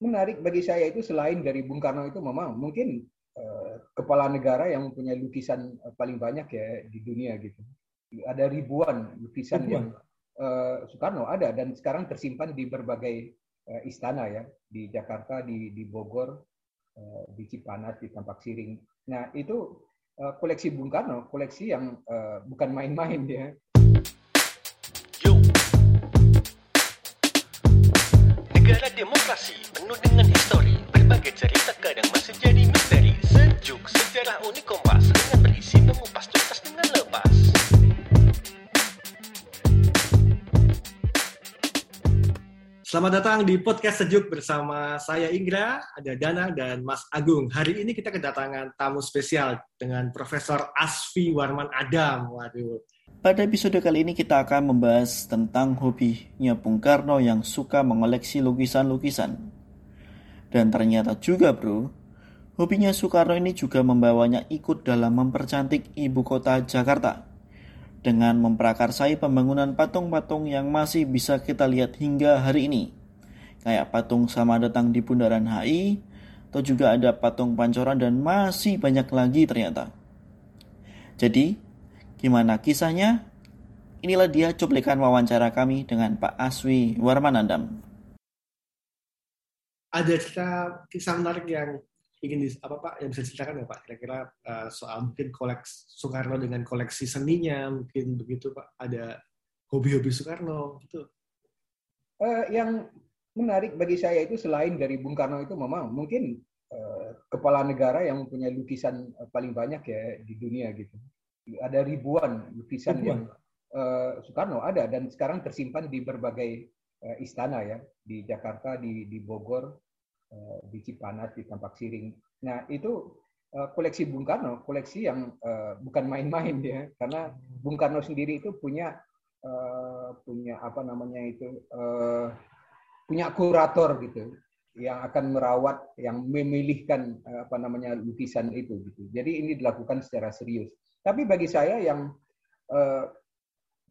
menarik bagi saya itu selain dari Bung Karno itu memang mungkin uh, kepala negara yang mempunyai lukisan paling banyak ya di dunia gitu. Ada ribuan lukisan ribuan. yang uh, Soekarno ada dan sekarang tersimpan di berbagai uh, istana ya di Jakarta, di di Bogor, uh, di Cipanas, di Tampak Siring. Nah itu uh, koleksi Bung Karno, koleksi yang uh, bukan main-main ya. Negara demokrasi penuh dengan histori Berbagai cerita kadang masih jadi misteri Sejuk sejarah unik kompas Dengan berisi mengupas tuntas dengan lepas Selamat datang di podcast Sejuk bersama saya Ingra, ada Dana dan Mas Agung. Hari ini kita kedatangan tamu spesial dengan Profesor Asfi Warman Adam. Waduh, pada episode kali ini kita akan membahas tentang hobinya Bung Karno yang suka mengoleksi lukisan-lukisan. Dan ternyata juga bro, hobinya Soekarno ini juga membawanya ikut dalam mempercantik ibu kota Jakarta. Dengan memprakarsai pembangunan patung-patung yang masih bisa kita lihat hingga hari ini. Kayak patung sama datang di Bundaran HI, atau juga ada patung pancoran dan masih banyak lagi ternyata. Jadi, Gimana kisahnya? Inilah dia cuplikan wawancara kami dengan Pak Aswi Warmanandam. Ada cerita kisah menarik yang ingin di, apa Pak yang bisa diceritakan ya Pak? Kira-kira uh, soal mungkin koleksi Soekarno dengan koleksi seninya mungkin begitu Pak. Ada hobi-hobi Soekarno gitu. Uh, yang menarik bagi saya itu selain dari Bung Karno itu memang mungkin uh, kepala negara yang mempunyai lukisan paling banyak ya di dunia gitu. Ada ribuan lukisan ribuan. yang uh, Soekarno ada dan sekarang tersimpan di berbagai uh, istana ya. Di Jakarta, di di Bogor, di Cipanas, di Tampak Siring. Nah itu uh, koleksi Bung Karno, koleksi yang uh, bukan main-main ya, karena Bung Karno sendiri itu punya punya apa namanya itu punya kurator gitu yang akan merawat, yang memilihkan apa namanya lukisan itu gitu. Jadi ini dilakukan secara serius. Tapi bagi saya yang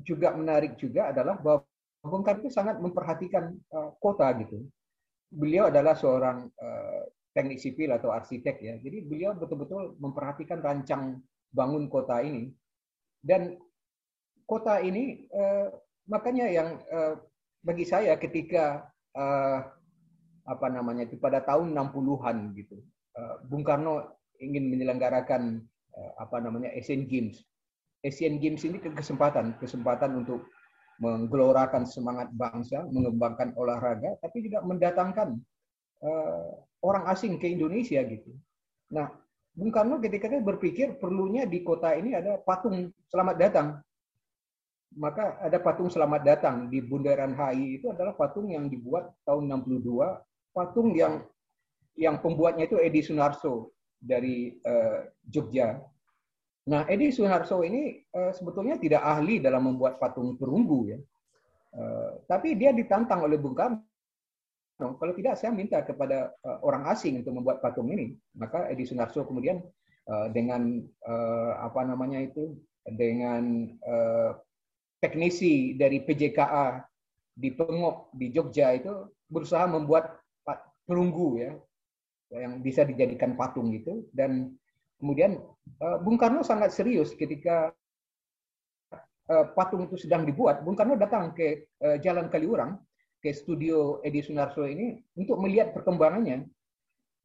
juga menarik juga adalah bahwa Bung Karno itu sangat memperhatikan kota gitu. Beliau adalah seorang uh, teknik sipil atau arsitek ya. Jadi beliau betul-betul memperhatikan rancang bangun kota ini. Dan kota ini uh, makanya yang uh, bagi saya ketika uh, apa namanya itu pada tahun 60-an gitu. Bung Karno ingin menyelenggarakan apa namanya Asian Games. Asian Games ini kesempatan, kesempatan untuk menggelorakan semangat bangsa, mengembangkan olahraga, tapi juga mendatangkan uh, orang asing ke Indonesia gitu. Nah, Bung Karno ketika itu berpikir perlunya di kota ini ada patung selamat datang. Maka ada patung selamat datang di Bundaran HI itu adalah patung yang dibuat tahun 62, patung yang yang pembuatnya itu Edi Sunarso dari uh, Jogja. Nah, Edi Sunarso ini uh, sebetulnya tidak ahli dalam membuat patung perunggu ya. Uh, tapi dia ditantang oleh Bung Karno. Kalau tidak saya minta kepada uh, orang asing untuk membuat patung ini. Maka Edi Sunarso kemudian uh, dengan uh, apa namanya itu dengan uh, teknisi dari PJKA di Pengok di Jogja itu berusaha membuat perunggu ya yang bisa dijadikan patung gitu dan kemudian uh, Bung Karno sangat serius ketika uh, patung itu sedang dibuat. Bung Karno datang ke uh, Jalan Kaliurang ke studio Edi Sunarso ini untuk melihat perkembangannya.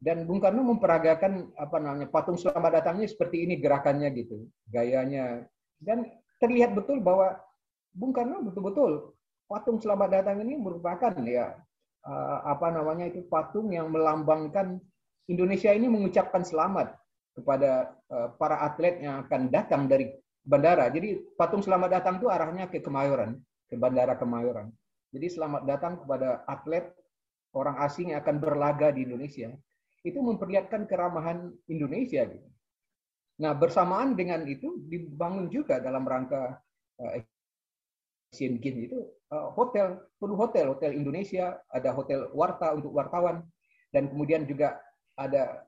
Dan Bung Karno memperagakan apa namanya patung selamat datangnya seperti ini gerakannya gitu gayanya. Dan terlihat betul bahwa Bung Karno betul-betul patung selamat datang ini merupakan ya apa namanya itu patung yang melambangkan Indonesia ini mengucapkan selamat kepada uh, para atlet yang akan datang dari bandara. Jadi patung selamat datang itu arahnya ke Kemayoran, ke bandara Kemayoran. Jadi selamat datang kepada atlet orang asing yang akan berlaga di Indonesia. Itu memperlihatkan keramahan Indonesia. Gitu. Nah bersamaan dengan itu dibangun juga dalam rangka uh, Asian Games itu uh, hotel, perlu hotel, hotel Indonesia, ada hotel Warta untuk wartawan, dan kemudian juga ada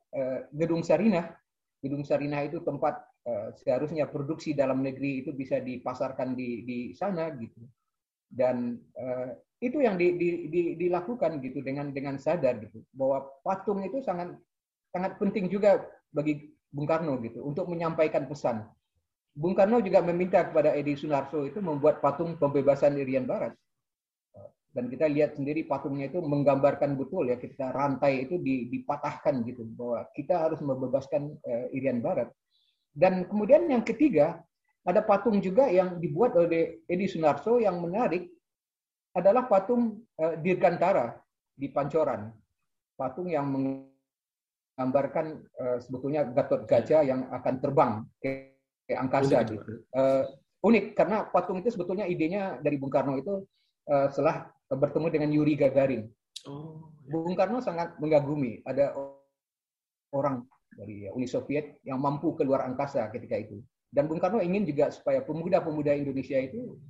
gedung Sarinah. Gedung Sarinah itu tempat uh, seharusnya produksi dalam negeri itu bisa dipasarkan di di sana gitu. Dan uh, itu yang di, di, di, dilakukan gitu dengan dengan sadar gitu bahwa patung itu sangat sangat penting juga bagi Bung Karno gitu untuk menyampaikan pesan. Bung Karno juga meminta kepada Edi Sunarso itu membuat patung pembebasan Irian Barat. Dan kita lihat sendiri patungnya itu menggambarkan betul ya kita rantai itu dipatahkan gitu bahwa kita harus membebaskan uh, Irian Barat. Dan kemudian yang ketiga ada patung juga yang dibuat oleh Edi Sunarso yang menarik adalah patung uh, Dirgantara di Pancoran. Patung yang menggambarkan uh, sebetulnya Gatot Gajah yang akan terbang ke, ke angkasa unik, gitu. Uh, unik karena patung itu sebetulnya idenya dari Bung Karno itu uh, setelah bertemu dengan Yuri Gagarin. Oh, ya. Bung Karno sangat mengagumi ada orang dari Uni Soviet yang mampu keluar angkasa ketika itu. Dan Bung Karno ingin juga supaya pemuda-pemuda Indonesia itu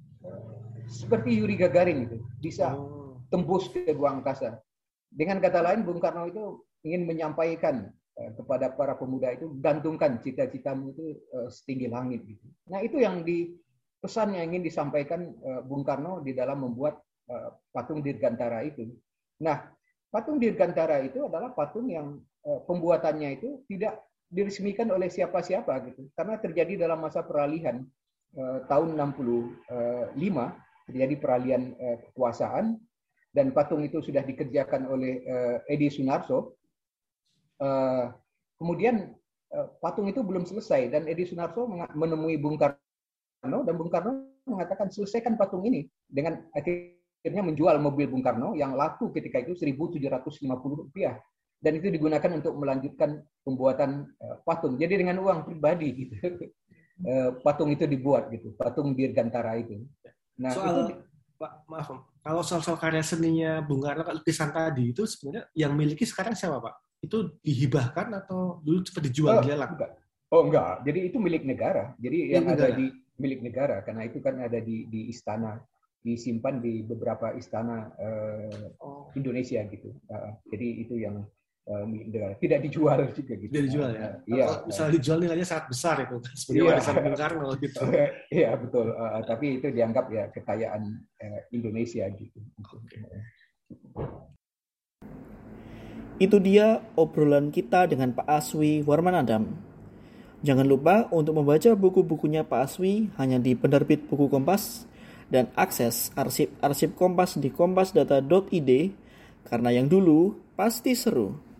seperti Yuri Gagarin itu bisa oh. tembus ke ruang angkasa. Dengan kata lain, Bung Karno itu ingin menyampaikan uh, kepada para pemuda itu gantungkan cita-citamu itu uh, setinggi langit gitu. Nah itu yang di pesan yang ingin disampaikan Bung Karno di dalam membuat patung Dirgantara itu. Nah patung Dirgantara itu adalah patung yang uh, pembuatannya itu tidak diresmikan oleh siapa-siapa gitu, karena terjadi dalam masa peralihan uh, tahun 65 terjadi peralihan kekuasaan dan patung itu sudah dikerjakan oleh Edi Sunarso. Kemudian patung itu belum selesai dan Edi Sunarso menemui Bung Karno dan Bung Karno mengatakan selesaikan patung ini dengan akhirnya menjual mobil Bung Karno yang laku ketika itu 1.750 rupiah dan itu digunakan untuk melanjutkan pembuatan uh, patung. Jadi dengan uang pribadi gitu. Uh, patung itu dibuat gitu, patung Dirgantara itu. Nah, soal itu, Pak, maaf, kalau soal-soal karya seninya Bung Karno lukisan tadi itu sebenarnya yang miliki sekarang siapa, Pak? Itu dihibahkan atau dulu cepat dijual oh, lelang? Enggak. Oh, enggak. Jadi itu milik negara. Jadi milik yang negara. ada di milik negara karena itu kan ada di di istana disimpan di beberapa istana uh, oh. Indonesia gitu. Uh, jadi itu yang uh, tidak dijual juga gitu. Tidak dijual ya. Uh, iya. Kalau misalnya dijual nilainya sangat besar itu sebagai iya. warisan Bung Karno gitu. iya betul. Uh, tapi itu dianggap ya kekayaan uh, Indonesia gitu. Okay. Itu dia obrolan kita dengan Pak Aswi Warman Adam. Jangan lupa untuk membaca buku-bukunya Pak Aswi hanya di penerbit buku Kompas dan akses arsip-arsip Kompas di kompasdata.id karena yang dulu pasti seru.